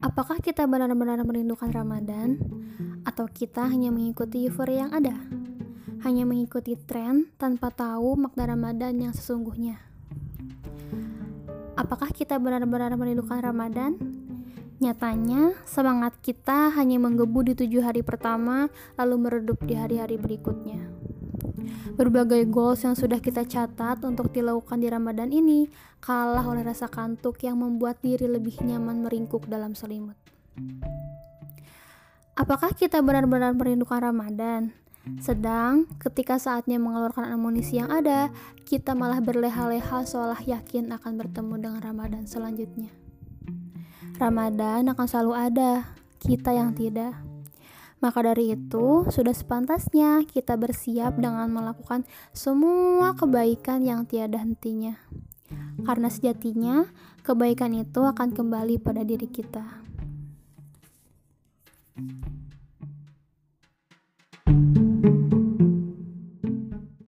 Apakah kita benar-benar merindukan Ramadan, atau kita hanya mengikuti euforia yang ada? Hanya mengikuti tren tanpa tahu makna Ramadan yang sesungguhnya. Apakah kita benar-benar merindukan Ramadan? Nyatanya, semangat kita hanya menggebu di tujuh hari pertama, lalu meredup di hari-hari berikutnya. Berbagai goals yang sudah kita catat untuk dilakukan di Ramadan ini kalah oleh rasa kantuk yang membuat diri lebih nyaman meringkuk dalam selimut. Apakah kita benar-benar merindukan Ramadan? Sedang ketika saatnya mengeluarkan amunisi yang ada, kita malah berleha-leha seolah yakin akan bertemu dengan Ramadan selanjutnya. Ramadan akan selalu ada, kita yang tidak. Maka dari itu, sudah sepantasnya kita bersiap dengan melakukan semua kebaikan yang tiada hentinya. Karena sejatinya, kebaikan itu akan kembali pada diri kita. thank you